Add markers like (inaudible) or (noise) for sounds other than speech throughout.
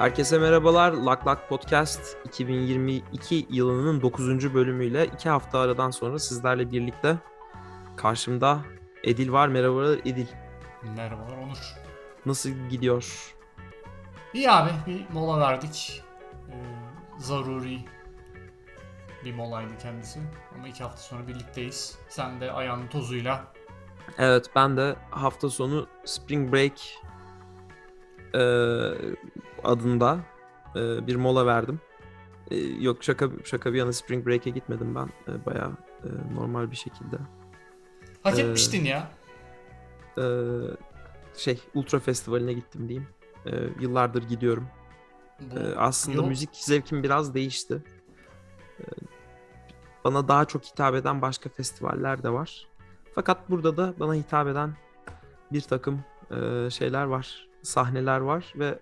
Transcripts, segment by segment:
Herkese merhabalar. Lak Lak Podcast 2022 yılının 9. bölümüyle 2 hafta aradan sonra sizlerle birlikte karşımda Edil var. Merhabalar Edil. Merhabalar Onur. Nasıl gidiyor? İyi abi bir mola verdik. Ee, zaruri bir molaydı kendisi. Ama iki hafta sonra birlikteyiz. Sen de ayağının tozuyla. Evet ben de hafta sonu Spring Break e, adında e, bir mola verdim. E, yok şaka şaka bir yana Spring Break'e gitmedim ben. E, bayağı e, normal bir şekilde. Hak Ee, etmiştin ya. E, şey Ultra Festivali'ne gittim diyeyim. E, yıllardır gidiyorum. Bu Ee, aslında yol- müzik zevkim biraz değişti. Ee, bana daha çok hitap eden başka festivaller de var. Fakat burada da bana hitap eden bir takım e, şeyler var, sahneler var ve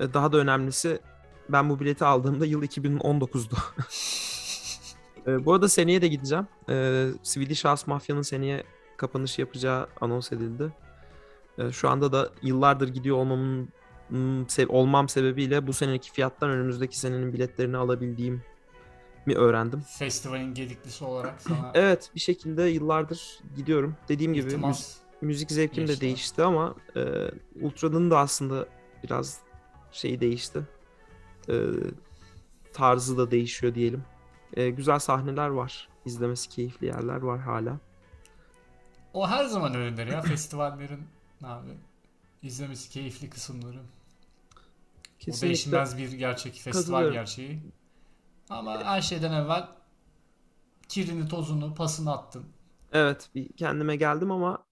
e, daha da önemlisi ben bu bileti aldığımda yıl 2019'du. (laughs) E, bu arada seneye de gideceğim. E, Swedish House Mafya'nın seneye kapanış yapacağı anons edildi. E, şu anda da yıllardır gidiyor olmamın olmam sebebiyle bu seneki fiyattan önümüzdeki senenin biletlerini alabildiğim mi öğrendim. Festivalin gediklisi olarak sana (laughs) Evet bir şekilde yıllardır gidiyorum. Dediğim gibi iltimas. Müzik zevkim de değişti ama e, Ultra'nın da aslında biraz şeyi değişti. E, tarzı da değişiyor diyelim. E, güzel sahneler var. İzlemesi keyifli yerler var hala. O her zaman öyledir ya festivallerin (clears throat) abi. izlemesi keyifli kısımları. O Kesinlikle. değişmez bir gerçek festival gerçeği. Ama her şeyden evvel kirini, tozunu, pasını attın. Evet bir kendime geldim ama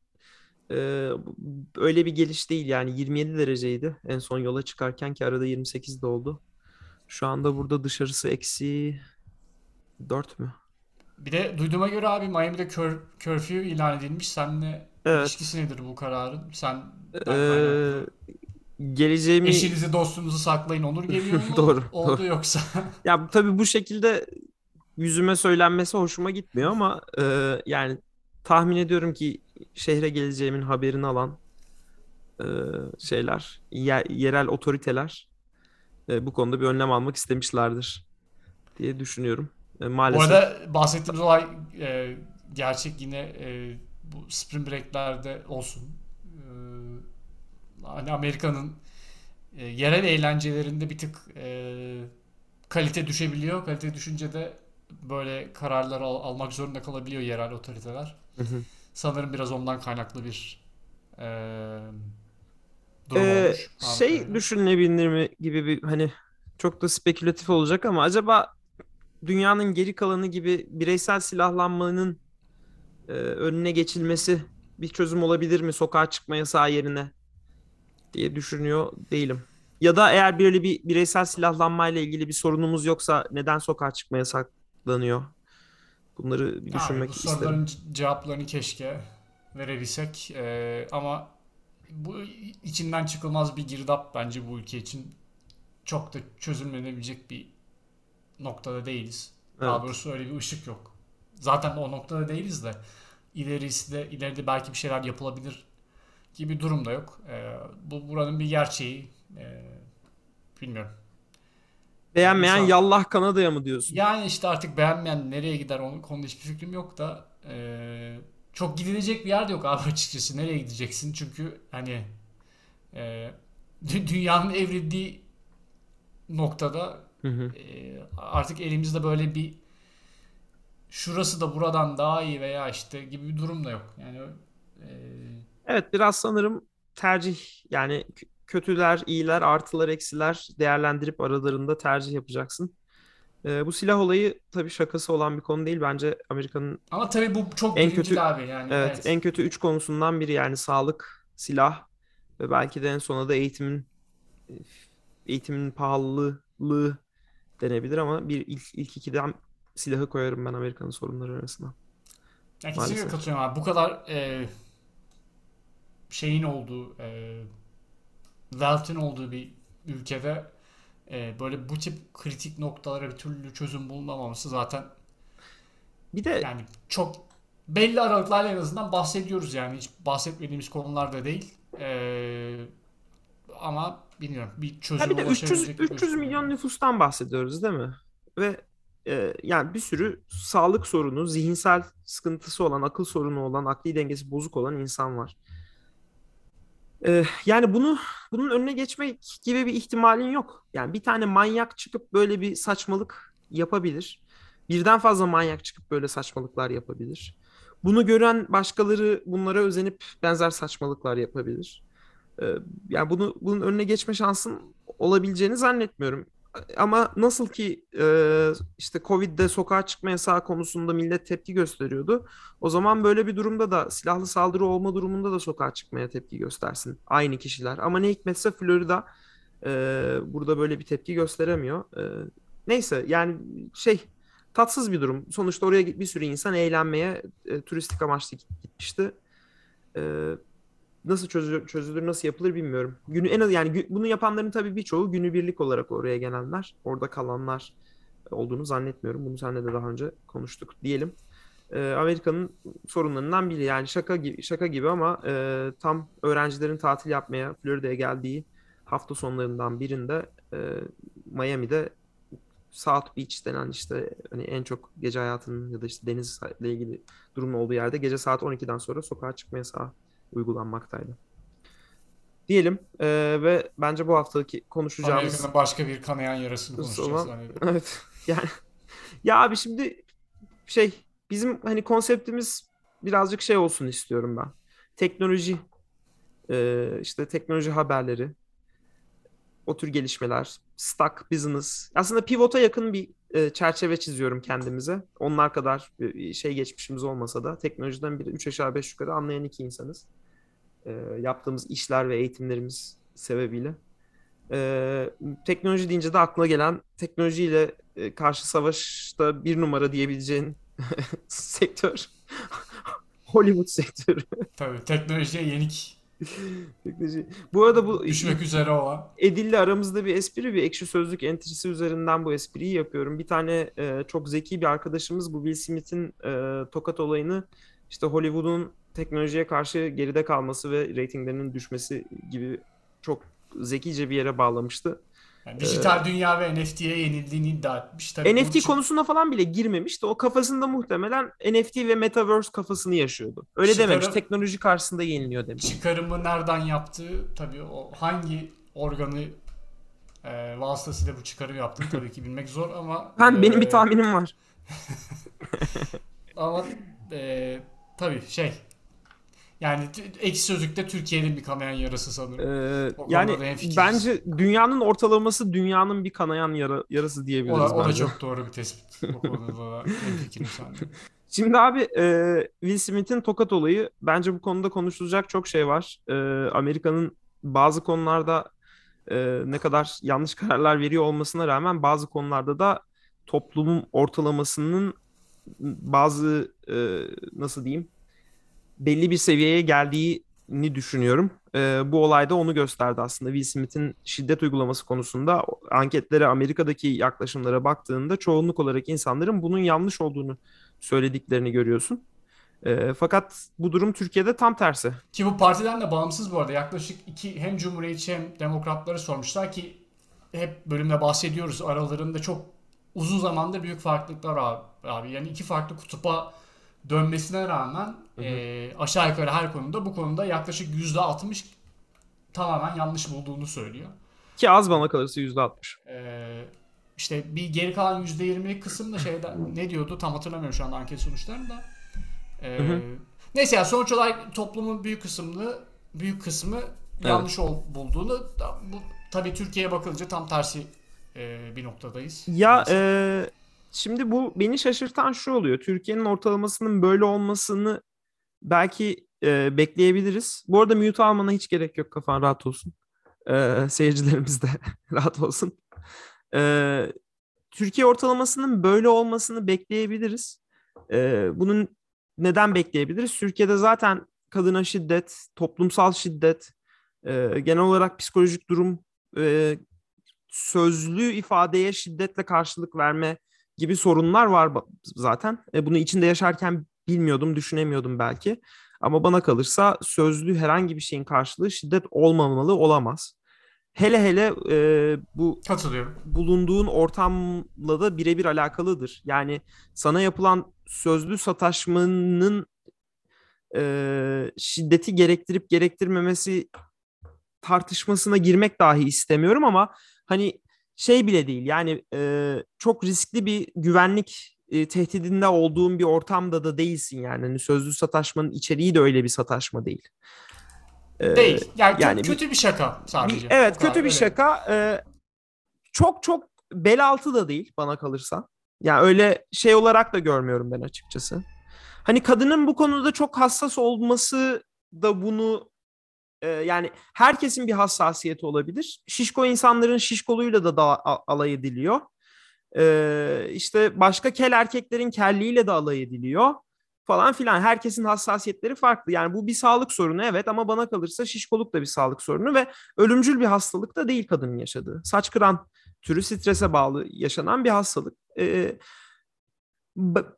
öyle bir geliş değil yani 27 dereceydi en son yola çıkarken ki arada 28 de oldu. Şu anda burada dışarısı eksi 4 mü? Bir de duyduğuma göre abi Miami'de kör, curfew ilan edilmiş. Seninle Evet. ilişkisi nedir bu kararın? Sen Ee, geleceğimi eşinizi dostunuzu saklayın Onur geliyor (laughs) mu? Doğru, Oldu doğru. yoksa. (laughs) ya tabii bu şekilde yüzüme söylenmesi hoşuma gitmiyor ama e, yani tahmin ediyorum ki şehre geleceğimin haberini alan e, şeyler, ye- yerel otoriteler e, bu konuda bir önlem almak istemişlerdir diye düşünüyorum. E, bu maalesef. arada bahsettiğimiz olay e, gerçek yine e, bu Spring Break'lerde olsun. E, hani Amerika'nın e, yerel eğlencelerinde bir tık e, kalite düşebiliyor. Kalite düşünce de böyle kararlar al- almak zorunda kalabiliyor yerel otoriteler. Hı hı. Sanırım biraz ondan kaynaklı bir e, durum Ee, olmuş. şey Ankara'da. düşünülebilir mi gibi bir hani çok da spekülatif olacak ama acaba dünyanın geri kalanı gibi bireysel silahlanmanın e, önüne geçilmesi bir çözüm olabilir mi sokağa çıkma yasağı yerine diye düşünüyor değilim. Ya da eğer böyle bir bireysel silahlanmayla ilgili bir sorunumuz yoksa neden sokağa çıkma yasaklanıyor? Bunları bir Abi düşünmek bu isterim. soruların cevaplarını keşke verebilsek. Ee, ama bu içinden çıkılmaz bir girdap bence bu ülke için. Çok da çözümlenebilecek bir noktada değiliz. Daha Evet. doğrusu öyle bir ışık yok. Zaten o noktada değiliz de ilerisi de ileride belki bir şeyler yapılabilir gibi durum da yok. Ee, bu buranın bir gerçeği. Ee, bilmiyorum. Beğenmeyen İnsan- yallah Kanada'ya mı diyorsun? Yani işte artık beğenmeyen nereye gider onun konuda hiçbir fikrim yok da eee, çok gidilecek bir yer de yok abi açıkçası. Nereye gideceksin? Çünkü hani dü- dünyanın evrildiği noktada Hı hı. eee, artık elimizde böyle bir şurası da buradan daha iyi veya işte gibi bir durum da yok. Yani eee, Evet biraz sanırım tercih yani kötüler, iyiler, artılar, eksiler değerlendirip aralarında tercih yapacaksın. Ee, bu silah olayı tabii şakası olan bir konu değil. Bence Amerika'nın ama tabii bu çok En kötü- abi yani. evet, evet. en kötü üç konusundan biri yani sağlık, silah ve belki de en sona da eğitimin eğitimin pahalılığı denebilir ama bir ilk, ilk ikiden silahı koyarım ben Amerika'nın sorunları arasına. Ya kesinlikle katılıyorum abi. Bu kadar e, şeyin olduğu, e, wealth'in olduğu bir ülkede e, böyle bu tip kritik noktalara bir türlü çözüm bulunamaması zaten Bir de yani çok belli aralıklarla en azından bahsediyoruz yani hiç bahsetmediğimiz konularda değil. E, ama bilmiyorum bir çözüm bir de 300 ulaşabilecek 300 milyon nüfustan bahsediyoruz değil mi? Ve e, yani bir sürü sağlık sorunu, zihinsel sıkıntısı olan, akıl sorunu olan, akli dengesi bozuk olan insan var. E, yani bunu bunun önüne geçmek gibi bir ihtimalin yok. Yani bir tane manyak çıkıp böyle bir saçmalık yapabilir. Birden fazla manyak çıkıp böyle saçmalıklar yapabilir. Bunu gören başkaları bunlara özenip benzer saçmalıklar yapabilir. Ee, yani bunu bunun önüne geçme şansın olabileceğini zannetmiyorum. Ama nasıl ki e, işte Covid'de sokağa çıkma yasağı konusunda millet tepki gösteriyordu. O zaman böyle bir durumda da silahlı saldırı olma durumunda da sokağa çıkmaya tepki göstersin aynı kişiler. Ama ne hikmetse Florida e, burada böyle bir tepki gösteremiyor. E, neyse yani şey tatsız bir durum. Sonuçta oraya bir sürü insan eğlenmeye e, turistik amaçlı gitmişti. E, nasıl çözülür, çözülür, nasıl yapılır bilmiyorum. Günü en az yani bunu yapanların tabii birçoğu günübirlik olarak oraya gelenler, orada kalanlar olduğunu zannetmiyorum. Bunu seninle de daha önce konuştuk diyelim. E, Amerika'nın sorunlarından biri yani şaka gibi şaka gibi ama e, tam öğrencilerin tatil yapmaya Florida'ya geldiği hafta sonlarından birinde e, Miami'de South Beach denen işte hani en çok gece hayatının ya da işte denizle ilgili durumun olduğu yerde gece saat 12'den sonra sokağa çıkma yasağı uygulanmaktaydı. Diyelim e, ve bence bu haftaki konuşacağımız... Amerika'nın başka bir kanayan yarasını konuşacağız. Olan, (laughs) evet. Yani ya abi şimdi şey bizim hani konseptimiz birazcık şey olsun istiyorum ben. Teknoloji e, işte teknoloji haberleri o tür gelişmeler, stock business. Aslında pivota yakın bir e, çerçeve çiziyorum kendimize. Onlar kadar e, şey geçmişimiz olmasa da teknolojiden bir üç aşağı beş yukarı anlayan iki insanız. E, yaptığımız işler ve eğitimlerimiz sebebiyle. E, teknoloji deyince de aklına gelen teknolojiyle e, karşı savaşta bir numara diyebileceğin (laughs) sektör. (laughs) Hollywood sektörü. Tabii teknolojiye yenik Teknoloji. Bu arada bu düşmek üzere olan. Edil'le aramızda bir espri, bir ekşi sözlük entrisi üzerinden bu espriyi yapıyorum. Bir tane e, çok zeki bir arkadaşımız bu Will Smith'in e, tokat olayını işte Hollywood'un teknolojiye karşı geride kalması ve reytinglerinin düşmesi gibi çok zekice bir yere bağlamıştı. Yani dijital ee, dünya ve NFT'ye yenildiğini iddia etmiş. Tabii NFT için... konusuna falan bile girmemişti. O kafasında muhtemelen NFT ve Metaverse kafasını yaşıyordu. Öyle Çıkarım, dememiş. Teknoloji karşısında yeniliyor demiş. Çıkarımı nereden yaptığı tabii o hangi organı e, vasıtasıyla bu çıkarım yaptığını tabii ki bilmek zor ama ben e, benim bir tahminim var. (laughs) ama e, tabii şey yani ekşi sözlükte Türkiye'nin bir kanayan yarası sanırım. Ee, yani bence dünyanın ortalaması dünyanın bir kanayan yara, yarası diyebiliriz. O da, o da çok doğru bir tespit. O konuda (laughs) Şimdi abi e, Will Smith'in tokat olayı bence bu konuda konuşulacak çok şey var. E, Amerika'nın bazı konularda e, ne kadar yanlış kararlar veriyor olmasına rağmen bazı konularda da toplumun ortalamasının bazı e, nasıl diyeyim belli bir seviyeye geldiğini düşünüyorum. E, bu olayda onu gösterdi aslında. Will Smith'in şiddet uygulaması konusunda anketlere, Amerika'daki yaklaşımlara baktığında çoğunluk olarak insanların bunun yanlış olduğunu söylediklerini görüyorsun. E, fakat bu durum Türkiye'de tam tersi. Ki bu partiden de bağımsız bu arada. Yaklaşık iki hem Cumhuriyetçi hem Demokratları sormuşlar ki hep bölümde bahsediyoruz. Aralarında çok uzun zamandır büyük farklılıklar abi. abi. Yani iki farklı kutupa dönmesine rağmen hı hı. E, aşağı yukarı her konuda bu konuda yaklaşık %60 tamamen yanlış bulduğunu söylüyor. Ki az bana kalırsa %60. E, işte bir geri kalan %20'lik kısım da şeyde ne diyordu tam hatırlamıyorum şu anda anket sonuçlarını da. E, hı hı. Neyse ya sonuç olarak toplumun büyük kısmını büyük kısmı evet. yanlış ol, bulduğunu bu tabii Türkiye'ye bakılınca tam tersi e, bir noktadayız. Ya e, Şimdi bu beni şaşırtan şu oluyor. Türkiye'nin ortalamasının böyle olmasını belki e, bekleyebiliriz. Bu arada mute almana hiç gerek yok. Kafan rahat olsun. E, (laughs) seyircilerimiz de (laughs) rahat olsun. E, Türkiye ortalamasının böyle olmasını bekleyebiliriz. E, bunun neden bekleyebiliriz? Türkiye'de zaten kadına şiddet, toplumsal şiddet, e, genel olarak psikolojik durum, e, sözlü ifadeye şiddetle karşılık verme gibi sorunlar var zaten. E, bunu içinde yaşarken bilmiyordum, düşünemiyordum belki. Ama bana kalırsa sözlü herhangi bir şeyin karşılığı şiddet olmamalı, olamaz. hele hele e, bu Katılıyorum. bulunduğun ortamla da birebir alakalıdır. Yani sana yapılan sözlü sataşmanın e, şiddeti gerektirip gerektirmemesi tartışmasına girmek dahi istemiyorum ama hani şey bile değil yani e, çok riskli bir güvenlik e, tehdidinde olduğun bir ortamda da değilsin yani. Hani sözlü sataşmanın içeriği de öyle bir sataşma değil. E, değil. Yani, yani kötü bir, bir şaka sadece. Bir, evet kötü bir öyle. şaka. E, çok çok bel altı da değil bana kalırsa. Yani öyle şey olarak da görmüyorum ben açıkçası. Hani kadının bu konuda çok hassas olması da bunu e, yani herkesin bir hassasiyeti olabilir. Şişko insanların şişkoluyla da, da alay ediliyor. E, işte başka kel erkeklerin kelliğiyle de alay ediliyor falan filan. Herkesin hassasiyetleri farklı. Yani bu bir sağlık sorunu evet ama bana kalırsa şişkoluk da bir sağlık sorunu ve ölümcül bir hastalık da değil kadının yaşadığı. Saç kıran türü strese bağlı yaşanan bir hastalık. Ee,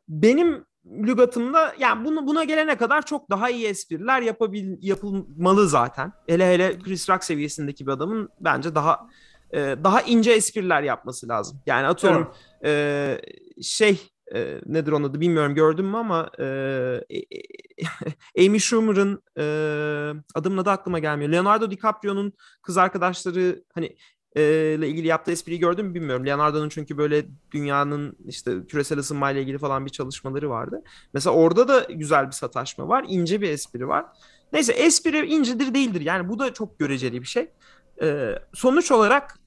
benim lügatımda yani bunu buna gelene kadar çok daha iyi espriler yapabil yapılmalı zaten. Hele hele Chris Rock seviyesindeki bir adamın bence daha e, daha ince espriler yapması lazım. Yani atıyorum e, şey e, nedir onun adı bilmiyorum gördün mü ama e, e, e (laughs) Amy Schumer'ın e, adımın adı aklıma gelmiyor. Leonardo DiCaprio'nun kız arkadaşları hani ile ilgili yaptığı espriyi gördüm mü bilmiyorum. Leonardo'nun çünkü böyle dünyanın işte küresel ısınma ile ilgili falan bir çalışmaları vardı. Mesela orada da güzel bir sataşma var. ince bir espri var. Neyse espri incedir değildir. Yani bu da çok göreceli bir şey. Ee, sonuç olarak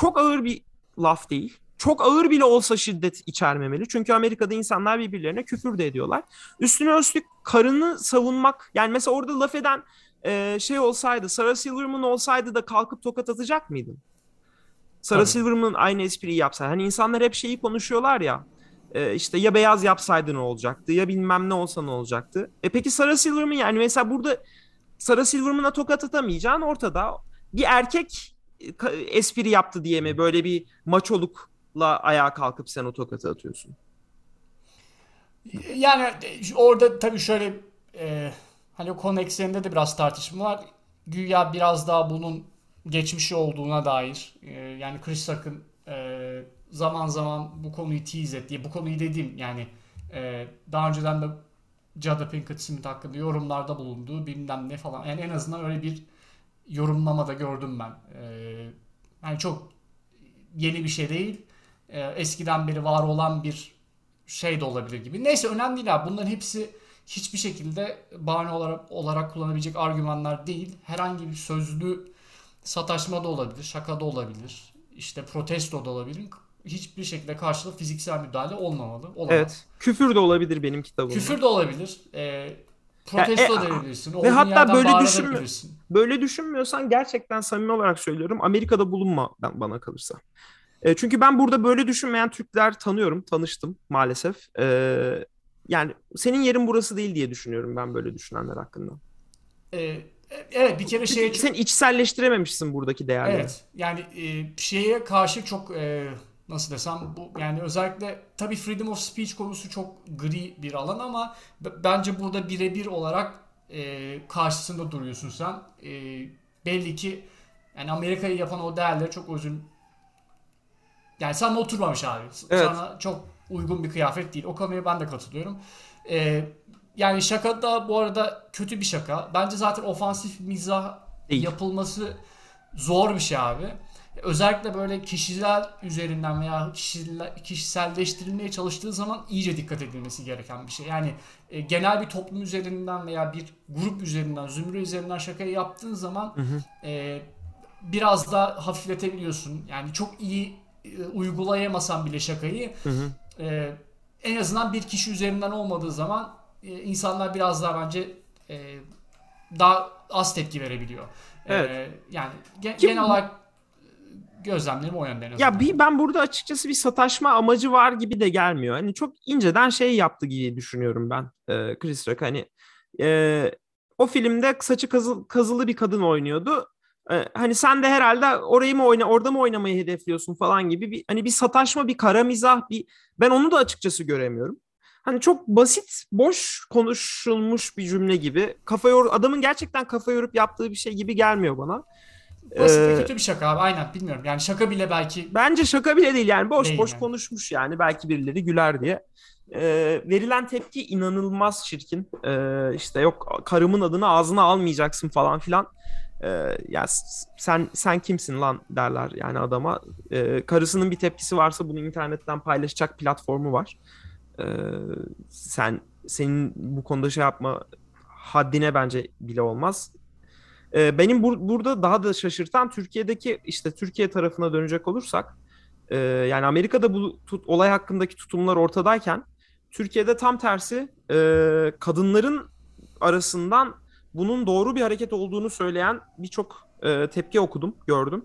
çok ağır bir laf değil. Çok ağır bile olsa şiddet içermemeli. Çünkü Amerika'da insanlar birbirlerine küfür de ediyorlar. Üstüne üstlük karını savunmak. Yani mesela orada laf eden e, şey olsaydı, Sarah Silverman olsaydı da kalkıp tokat atacak mıydın? Sarah Tabii. Silverman aynı espriyi yapsaydı. Hani insanlar hep şeyi konuşuyorlar ya. E, işte ya beyaz yapsaydı ne olacaktı ya bilmem ne olsa ne olacaktı. E peki Sarah Silverman yani mesela burada Sarah Silverman'a tokat atamayacağın ortada. Bir erkek espri yaptı diye mi böyle bir maçolukla ayağa kalkıp sen o tokatı atıyorsun? Yani orada tabii şöyle e, Hani o konu ekseninde de biraz tartışma var. Güya biraz daha bunun geçmişi olduğuna dair. E, yani Chris Rock'ın e, zaman zaman bu konuyu tease et diye. Bu konuyu dediğim yani e, daha önceden de Jada Pinkett Smith hakkında yorumlarda bulunduğu bilmem ne falan. Yani en azından öyle bir yorumlama da gördüm ben. E, yani çok yeni bir şey değil. E, eskiden beri var olan bir şey de olabilir gibi. Neyse önemli değil abi. Bunların hepsi hiçbir şekilde bahane olarak, olarak kullanabilecek argümanlar değil. Herhangi bir sözlü sataşma da olabilir, şaka da olabilir, işte protesto da olabilir. Hiçbir şekilde karşılığı fiziksel müdahale olmamalı. Olamaz. Evet. Küfür de olabilir benim kitabımda. Küfür de olabilir. E, protesto ya, e, edebilirsin. Ve hatta böyle düşünmü böyle düşünmüyorsan gerçekten samimi olarak söylüyorum. Amerika'da bulunma bana kalırsa. E, çünkü ben burada böyle düşünmeyen Türkler tanıyorum, tanıştım maalesef. E, yani senin yerin burası değil diye düşünüyorum ben böyle düşünenler hakkında. Ee, evet bir kere şey sen içselleştirememişsin buradaki değerleri. Evet. Yani e, şeye karşı çok e, nasıl desem bu yani özellikle tabii freedom of speech konusu çok gri bir alan ama bence burada birebir olarak e, karşısında duruyorsun sen. E, belli ki yani Amerika'yı yapan o değerleri çok özün yani sana oturmamış abi. Evet. Sana çok uygun bir kıyafet değil. O konuya ben de katılıyorum. Ee, yani şaka da bu arada kötü bir şaka. Bence zaten ofansif mizah değil. yapılması zor bir şey abi. Özellikle böyle kişiler üzerinden veya kişiselleştirilmeye çalıştığı zaman iyice dikkat edilmesi gereken bir şey. Yani e, genel bir toplum üzerinden veya bir grup üzerinden, zümre üzerinden şakayı yaptığın zaman hı hı. E, biraz da hafifletebiliyorsun. Yani çok iyi e, uygulayamasan bile şakayı hı hı e, en azından bir kişi üzerinden olmadığı zaman e, insanlar biraz daha bence e, daha az tepki verebiliyor. E, evet. E, yani gen, Kim, genel olarak gözlemlerim o yönde. Ya bir, ben burada açıkçası bir sataşma amacı var gibi de gelmiyor. Hani çok inceden şey yaptı gibi düşünüyorum ben e, Chris Rock. Hani e, o filmde saçı kazı, kazılı bir kadın oynuyordu. Ee, hani sen de herhalde orayı mı oyna orada mı oynamayı hedefliyorsun falan gibi bir hani bir sataşma bir kara mizah bir ben onu da açıkçası göremiyorum. Hani çok basit, boş konuşulmuş bir cümle gibi. Kafa yor adamın gerçekten kafa yorup yaptığı bir şey gibi gelmiyor bana. Basit Ee, kötü bir şaka abi. Aynen bilmiyorum. Yani şaka bile belki Bence şaka bile değil yani boş Değil boş yani. konuşmuş yani belki birileri güler diye. Ee, verilen tepki inanılmaz çirkin. Ee, işte yok karımın adını ağzına almayacaksın falan filan. Ee, ya sen sen kimsin lan derler yani adama. Ee, karısının bir tepkisi varsa bunu internetten paylaşacak platformu var. Ee, sen senin bu konuda şey yapma haddine bence bile olmaz. Ee, benim bur- burada daha da şaşırtan Türkiye'deki işte Türkiye tarafına dönecek olursak e, yani Amerika'da bu tut- olay hakkındaki tutumlar ortadayken Türkiye'de tam tersi e, kadınların arasından bunun doğru bir hareket olduğunu söyleyen birçok e, tepki okudum, gördüm.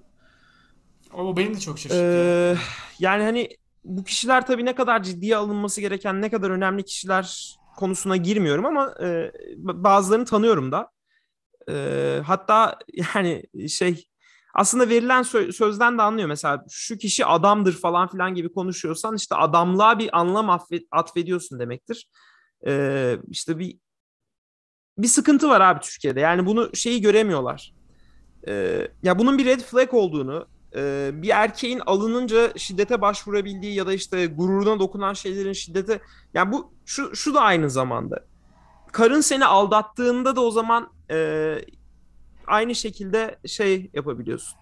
o beni de çok şaşırttı. Ee, yani hani bu kişiler tabii ne kadar ciddiye alınması gereken, ne kadar önemli kişiler konusuna girmiyorum ama e, bazılarını tanıyorum da. Ee, hatta (laughs) yani şey aslında verilen sö- sözden de anlıyor. Mesela şu kişi adamdır falan filan gibi konuşuyorsan işte adamlığa bir anlam atfediyorsun demektir. Ee, işte bir bir sıkıntı var abi Türkiye'de. Yani bunu şeyi göremiyorlar. Ee, ya bunun bir red flag olduğunu, e, bir erkeğin alınınca şiddete başvurabildiği ya da işte gururuna dokunan şeylerin şiddete yani bu şu şu da aynı zamanda. Karın seni aldattığında da o zaman e, aynı şekilde şey yapabiliyorsun.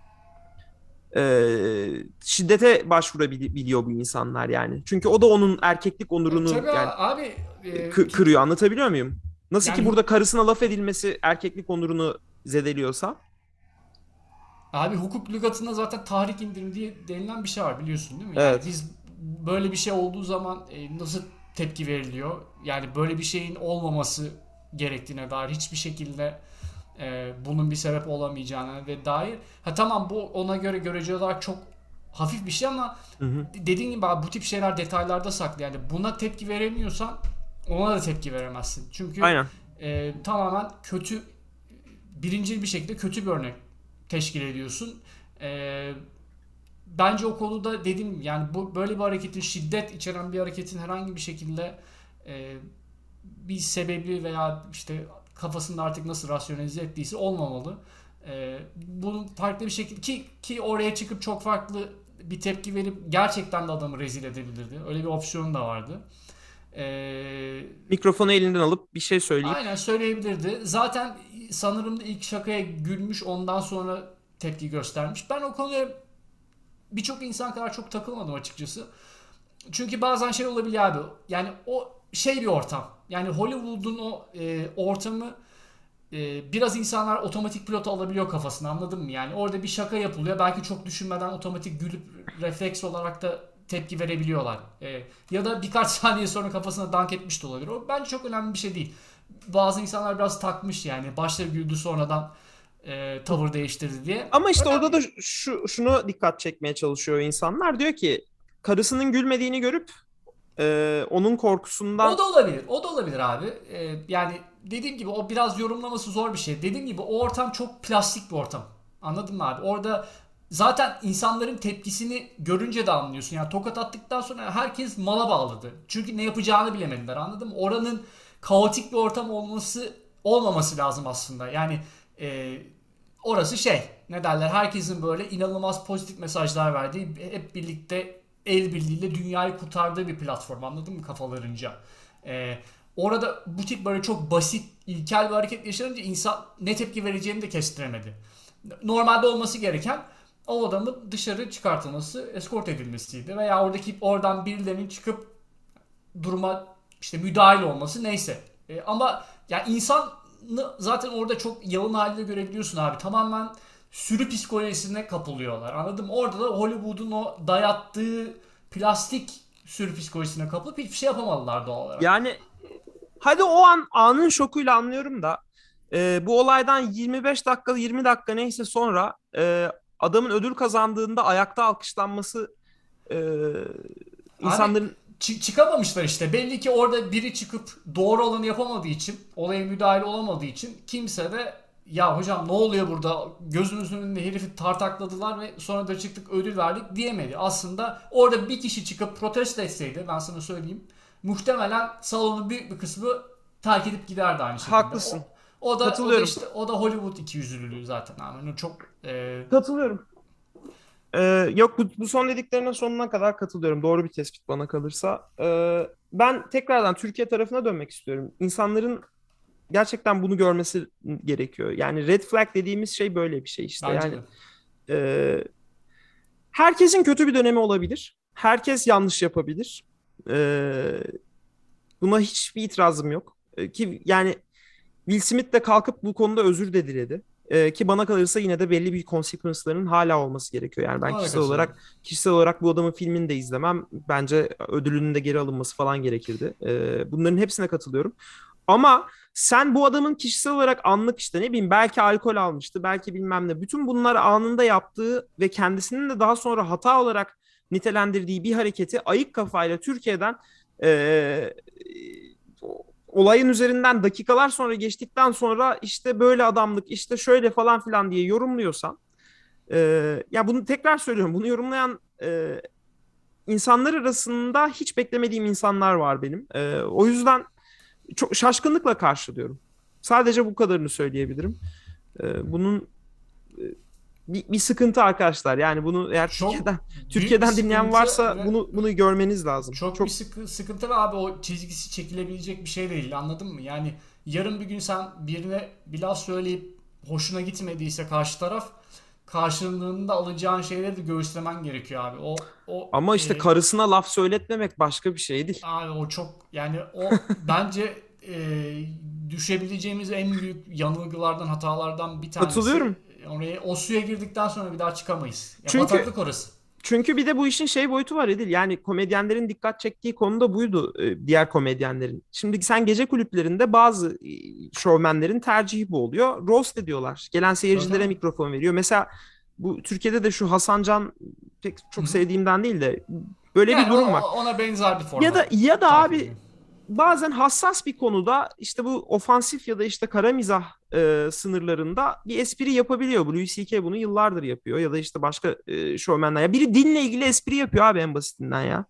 Ee, şiddete başvurabiliyor bu insanlar yani. Çünkü o da onun erkeklik onurunu Tabii yani abi e, kı- kırıyor. Anlatabiliyor muyum? Nasıl ki Yani- burada karısına laf edilmesi erkeklik onurunu zedeliyorsa. Abi hukuk lügatında zaten tahrik indirim diye denilen bir şey var biliyorsun değil mi? Yani Evet. biz böyle bir şey olduğu zaman e, nasıl tepki veriliyor? Yani böyle bir şeyin olmaması gerektiğine dair hiçbir şekilde e, bunun bir sebep olamayacağına ve dair. Ha tamam bu ona göre görece olarak çok hafif bir şey ama Hı hı. dediğin gibi abi bu tip şeyler detaylarda saklı. Yani buna tepki veremiyorsan ona da tepki veremezsin. Çünkü Aynen. e, tamamen kötü birincil bir şekilde kötü bir örnek teşkil ediyorsun. E, bence o konuda gibi yani bu böyle bir hareketin şiddet içeren bir hareketin herhangi bir şekilde e, bir sebebi veya işte kafasında artık nasıl rasyonelize ettiyse olmamalı. E, bunun farklı bir şekilde ki ki oraya çıkıp çok farklı bir tepki verip gerçekten de adamı rezil edebilirdi. Öyle bir opsiyon da vardı. E, Mikrofonu elinden alıp bir şey söyleyip Aynen söyleyebilirdi. Zaten sanırım da ilk şakaya gülmüş ondan sonra tepki göstermiş. Ben o konuya birçok insan kadar çok takılmadım açıkçası. Çünkü bazen şey olabiliyor abi. Yani o şey bir ortam. Yani Hollywood'un o e, ortamı e, biraz insanlar otomatik pilot alabiliyor kafasına anladın mı? Yani orada bir şaka yapılıyor. Belki çok düşünmeden otomatik gülüp refleks olarak da tepki verebiliyorlar. E, ya da birkaç (laughs) saniye sonra kafasına dank etmiş de olabilir. O bence çok önemli bir şey değil. Bazı insanlar biraz takmış yani. Başta güldü sonradan e, tavır değiştirdi diye. ama işte Önemli. orada da şu şunu dikkat çekmeye çalışıyor insanlar. Diyor ki karısının gülmediğini görüp e, onun korkusundan O da olabilir. O da olabilir abi. Ee, yani dediğim gibi o biraz yorumlaması zor bir şey. Dediğim gibi o ortam çok plastik bir ortam. Anladın mı abi? Orada zaten insanların tepkisini görünce de anlıyorsun. Yani tokat attıktan sonra herkes mala bağladı. Çünkü ne yapacağını bilemediler. Anladın mı? Oranın kaotik bir ortam olması olmaması lazım aslında. Yani e, orası şey ne derler herkesin böyle inanılmaz pozitif mesajlar verdiği hep birlikte el birliğiyle dünyayı kurtardığı bir platform anladın mı kafalarınca. Ee, orada bu tip böyle çok basit ilkel bir hareket yaşanınca insan ne tepki vereceğini de kestiremedi. Normalde olması gereken o adamın dışarı çıkartılması, eskort edilmesiydi veya oradaki oradan birilerinin çıkıp duruma işte müdahil olması neyse. E, ama ya insanı zaten orada çok yalın halde görebiliyorsun abi. Tamamen sürü psikolojisine kapılıyorlar. Anladın mı? Orada da Hollywood'un o dayattığı plastik sürü psikolojisine kapılıp hiçbir şey yapamadılar doğal olarak. yani hadi o an anın şokuyla anlıyorum da e, bu olaydan 25 dakika 20 dakika neyse sonra e, adamın ödül kazandığında ayakta alkışlanması e, insanların Çı- çıkamamışlar işte. Belli ki orada biri çıkıp doğru olanı yapamadığı için, olaya müdahale olamadığı için kimse de ya hocam ne oluyor burada gözümüzün önünde herifi tartakladılar ve sonra da çıktık ödül verdik diyemedi. Aslında orada bir kişi çıkıp protesto etseydi ben sana söyleyeyim muhtemelen salonun büyük bir kısmı terk edip giderdi aynı şekilde. Haklısın. O, O da, o da Katılıyorum. işte o da Hollywood ikiyüzlülüğü zaten abi. Çok e, Katılıyorum. Ee, yok bu, bu son dediklerine sonuna kadar katılıyorum. Doğru bir tespit bana kalırsa. Ee, ben tekrardan Türkiye tarafına dönmek istiyorum. İnsanların gerçekten bunu görmesi gerekiyor. Yani red flag dediğimiz şey böyle bir şey işte. bence Yani de. e, herkesin kötü bir dönemi olabilir. Herkes yanlış yapabilir. Ee, buna hiçbir itirazım yok. Ee, ki yani Will Smith de kalkıp bu konuda özür de diledi. Ee, ki bana kalırsa yine de belli bir consequence'ların hala olması gerekiyor. Yani ben kişisel olarak kişisel olarak bu adamın filmini de izlemem. Bence ödülünün de geri alınması falan gerekirdi. Ee, bunların hepsine katılıyorum. Ama sen bu adamın kişisel olarak anlık işte ne bileyim belki alkol almıştı, belki bilmem ne. Bütün bunları anında yaptığı ve kendisinin de daha sonra hata olarak nitelendirdiği bir hareketi ayık kafayla Türkiye'den eee, olayın üzerinden dakikalar sonra geçtikten sonra işte böyle adamlık işte şöyle falan filan diye yorumluyorsan eee, ya bunu tekrar söylüyorum bunu yorumlayan eee, insanlar arasında hiç beklemediğim insanlar var benim. Eee, o yüzden çok şaşkınlıkla karşılıyorum. Sadece bu kadarını söyleyebilirim. Ee, bunun e, bir, bir sıkıntı arkadaşlar. Yani bunu eğer Çok Türkiye'den Türkiye'den dinleyen varsa bunu bunu görmeniz lazım. çok, Çok bir sıkı, sıkıntı ve abi o çizgisi çekilebilecek bir şey değil anladın mı? Yani yarın bir gün sen birine bir laf söyleyip hoşuna gitmediyse karşı taraf karşılığında alacağın şeyleri de göğüslemen gerekiyor abi. O o ama işte e, karısına laf söyletmemek başka bir şey değil. Abi o çok yani o (laughs) bence e, düşebileceğimiz en büyük yanılgılardan hatalardan bir tanesi. Katılıyorum. Oraya o suya girdikten sonra bir daha çıkamayız. Ya Çünkü- bataklık orası. Çünkü bir de bu işin şey boyutu var Edil. Yani komedyenlerin dikkat çektiği konu da buydu e, diğer komedyenlerin. Şimdi sen gece kulüplerinde bazı e, şovmenlerin tercihi bu oluyor. Roast ediyorlar. Gelen seyircilere Tabii. mikrofon veriyor. Mesela bu Türkiye'de de şu Hasan Can pek çok Hı hı. sevdiğimden değil de böyle Yani bir durum var. ona benzer bir format. Ya da ya da abi ediyor. Bazen hassas bir konuda işte bu ofansif ya da işte kara mizah e, sınırlarında bir espri yapabiliyor. Bu Louis C.K. bunu yıllardır yapıyor ya da işte başka e, şovmenler. Ya biri dinle ilgili espri yapıyor abi en basitinden ya.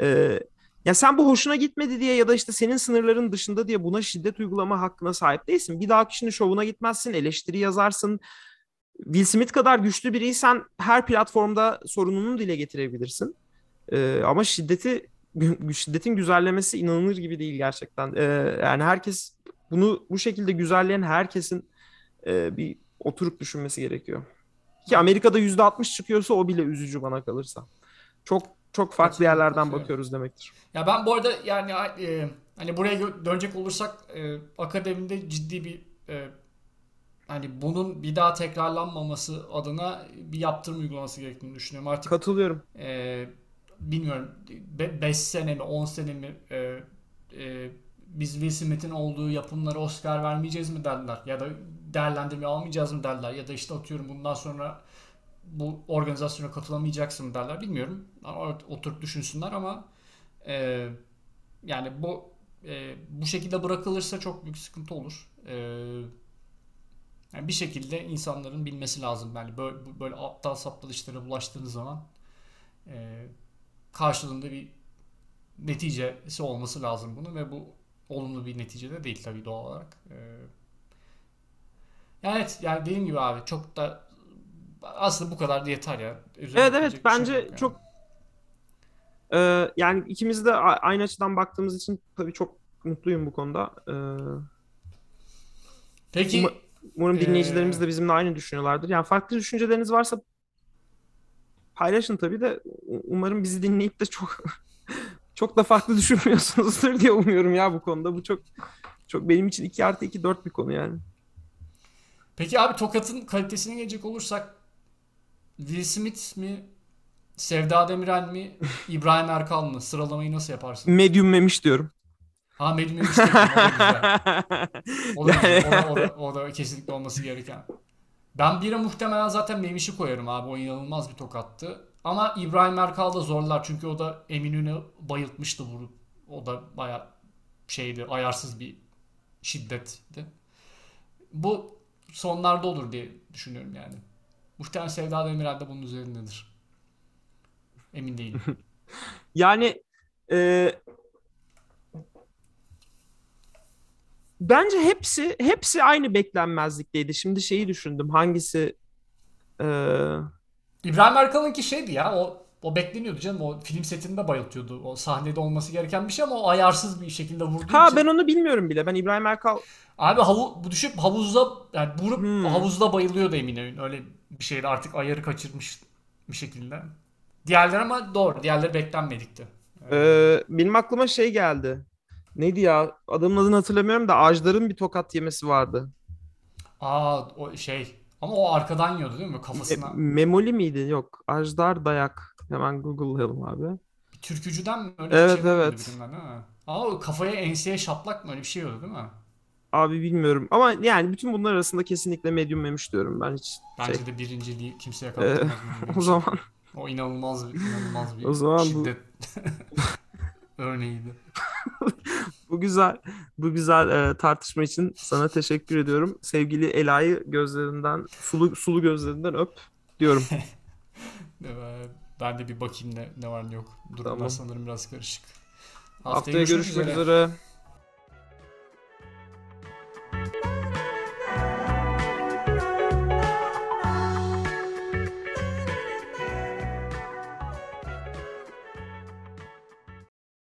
E, ya sen bu hoşuna gitmedi diye ya da işte senin sınırların dışında diye buna şiddet uygulama hakkına sahip değilsin. Bir daha kişinin şovuna gitmezsin, eleştiri yazarsın. Will Smith kadar güçlü biriysen her platformda sorununu dile getirebilirsin. E, ama şiddeti şiddetin güzellemesi inanılır gibi değil gerçekten. Ee, yani herkes bunu bu şekilde güzelleyen herkesin e, bir oturup düşünmesi gerekiyor. Ki Amerika'da %60 çıkıyorsa o bile üzücü bana kalırsa. Çok çok farklı Katılıyorum, yerlerden bakıyoruz demektir. Ya ben bu arada yani e, hani buraya dönecek olursak e, akademide ciddi bir e, hani bunun bir daha tekrarlanmaması adına bir yaptırım uygulaması gerektiğini düşünüyorum. Artık Katılıyorum. e, bilmiyorum 5 sene mi 10 sene mi e, e, biz Will Smith'in olduğu yapımlara Oscar vermeyeceğiz mi derler ya da değerlendirme almayacağız mı derler ya da işte atıyorum bundan sonra bu organizasyona katılamayacaksın derler bilmiyorum. Oturup düşünsünler ama e, yani bu e, bu şekilde bırakılırsa çok büyük sıkıntı olur. E, yani bir şekilde insanların bilmesi lazım. Yani böyle, böyle aptal saptal işlere bulaştığınız zaman e, karşılığında bir neticesi olması lazım bunun ve bu olumlu bir netice de değil tabii doğal olarak. E, yani evet yani dediğim gibi abi çok da aslında bu kadar da yeter ya. Üzerine Evet evet şey bence yok yani. çok e, yani ikimiz de aynı açıdan baktığımız için tabii çok mutluyum bu konuda. E, Peki Uma- umarım Ee, dinleyicilerimiz de bizimle aynı düşünüyorlardır. Yani farklı düşünceleriniz varsa paylaşın tabii de umarım bizi dinleyip de çok (laughs) çok da farklı düşünmüyorsunuzdur diye umuyorum ya bu konuda. Bu çok çok benim için 2 artı 2 4 bir konu yani. Peki abi Tokat'ın kalitesine gelecek olursak Will Smith mi Sevda Demirel mi (laughs) İbrahim Erkal mı? Sıralamayı nasıl yaparsın? Medium memiş diyorum. Ha Melih Memiş dedim, o da güzel. O da, (laughs) Yani-. O da, o da, o da kesinlikle olması gereken. Ben bire muhtemelen zaten Memiş'i koyarım abi. O inanılmaz bir tokattı. Ama İbrahim Erkal da zorlar çünkü o da Eminönü'nü bayıltmıştı vurup. O da baya şeydi, ayarsız bir şiddetti. Bu sonlarda olur diye düşünüyorum yani. Muhtemelen Sevda Demirel de bunun üzerindedir. Emin değilim. (laughs) Yani e, bence hepsi hepsi aynı beklenmezlikteydi. Şimdi şeyi düşündüm. Hangisi eee, İbrahim Erkal'ınki şeydi ya o o bekleniyordu canım. O film setinde bayıltıyordu. O sahnede olması gereken bir şey ama o ayarsız bir şekilde vurduğu Ha için. ben onu bilmiyorum bile. Ben İbrahim Erkal Abi havu, bu düşüp havuzda yani vurup Hmm. havuzda bayılıyordu Eminönü. Öyle bir şeydi artık ayarı kaçırmış bir şekilde. Diğerleri ama doğru. Diğerleri beklenmedikti. Ee, benim aklıma şey geldi. Neydi ya? Adamın adını hatırlamıyorum da Ajdar'ın bir tokat yemesi vardı. Aa o şey ama o arkadan yiyordu değil mi? E, Kafasına. Memoli miydi? Yok. Ajdar Dayak. Hemen Google'layalım abi. Bir türkücüden mi öyle Evet, bir şey evet. birinden, değil mi? Aa kafaya enseye şaplak mı öyle bir şey yiyordu değil mi? Abi bilmiyorum. Ama yani bütün bunlar arasında kesinlikle Medium Memiş diyorum ben hiç Bence şey. de birinciliği kimseye Ee, kapatmaz. (laughs) o zaman O inanılmaz bir, inanılmaz bir O zaman bu- şiddet (laughs) örneğiydi. (laughs) bu güzel bu güzel e, tartışma için sana teşekkür ediyorum. Sevgili Ela'yı gözlerinden sulu sulu gözlerinden öp diyorum. (laughs) Ben de bir bakayım ne, ne var ne yok. Durumlar Tamam. sanırım biraz karışık. Haftaya görüşmek üzere.